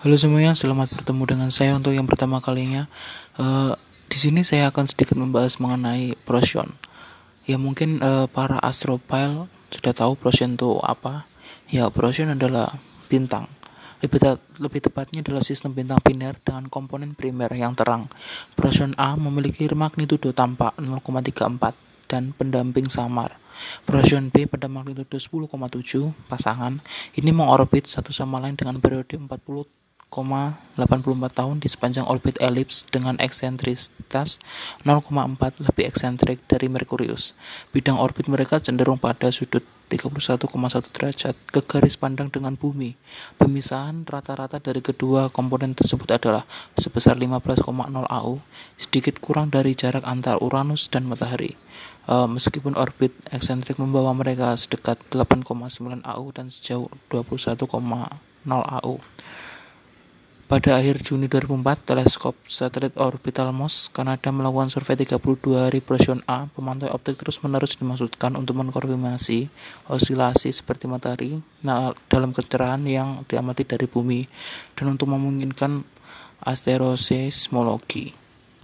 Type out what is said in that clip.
Halo semuanya, selamat bertemu dengan saya untuk yang pertama kalinya. Uh, di sini saya akan sedikit membahas mengenai Procyon. Ya mungkin uh, para astrophile sudah tahu Procyon itu apa. Ya Procyon adalah bintang. Lebih, te lebih tepatnya adalah sistem bintang biner dengan komponen primer yang terang. Procyon A memiliki magnitudo tampak 0,34 dan pendamping samar. Procyon B pada magnitudo 10,7 pasangan ini mengorbit satu sama lain dengan periode 40 0,84 tahun di sepanjang orbit elips dengan eksentrisitas 0,4 lebih eksentrik dari Merkurius. Bidang orbit mereka cenderung pada sudut 31,1 derajat ke garis pandang dengan bumi. Pemisahan rata-rata dari kedua komponen tersebut adalah sebesar 15,0 AU, sedikit kurang dari jarak antar Uranus dan Matahari. Uh, meskipun orbit eksentrik membawa mereka sedekat 8,9 AU dan sejauh 21,0 AU. Pada akhir Juni 2004, teleskop satelit orbital MOS Kanada melakukan survei 32 hari Procyon A. Pemantau optik terus-menerus dimaksudkan untuk mengkonfirmasi osilasi seperti matahari nah, dalam kecerahan yang diamati dari bumi dan untuk memungkinkan asteroseismologi.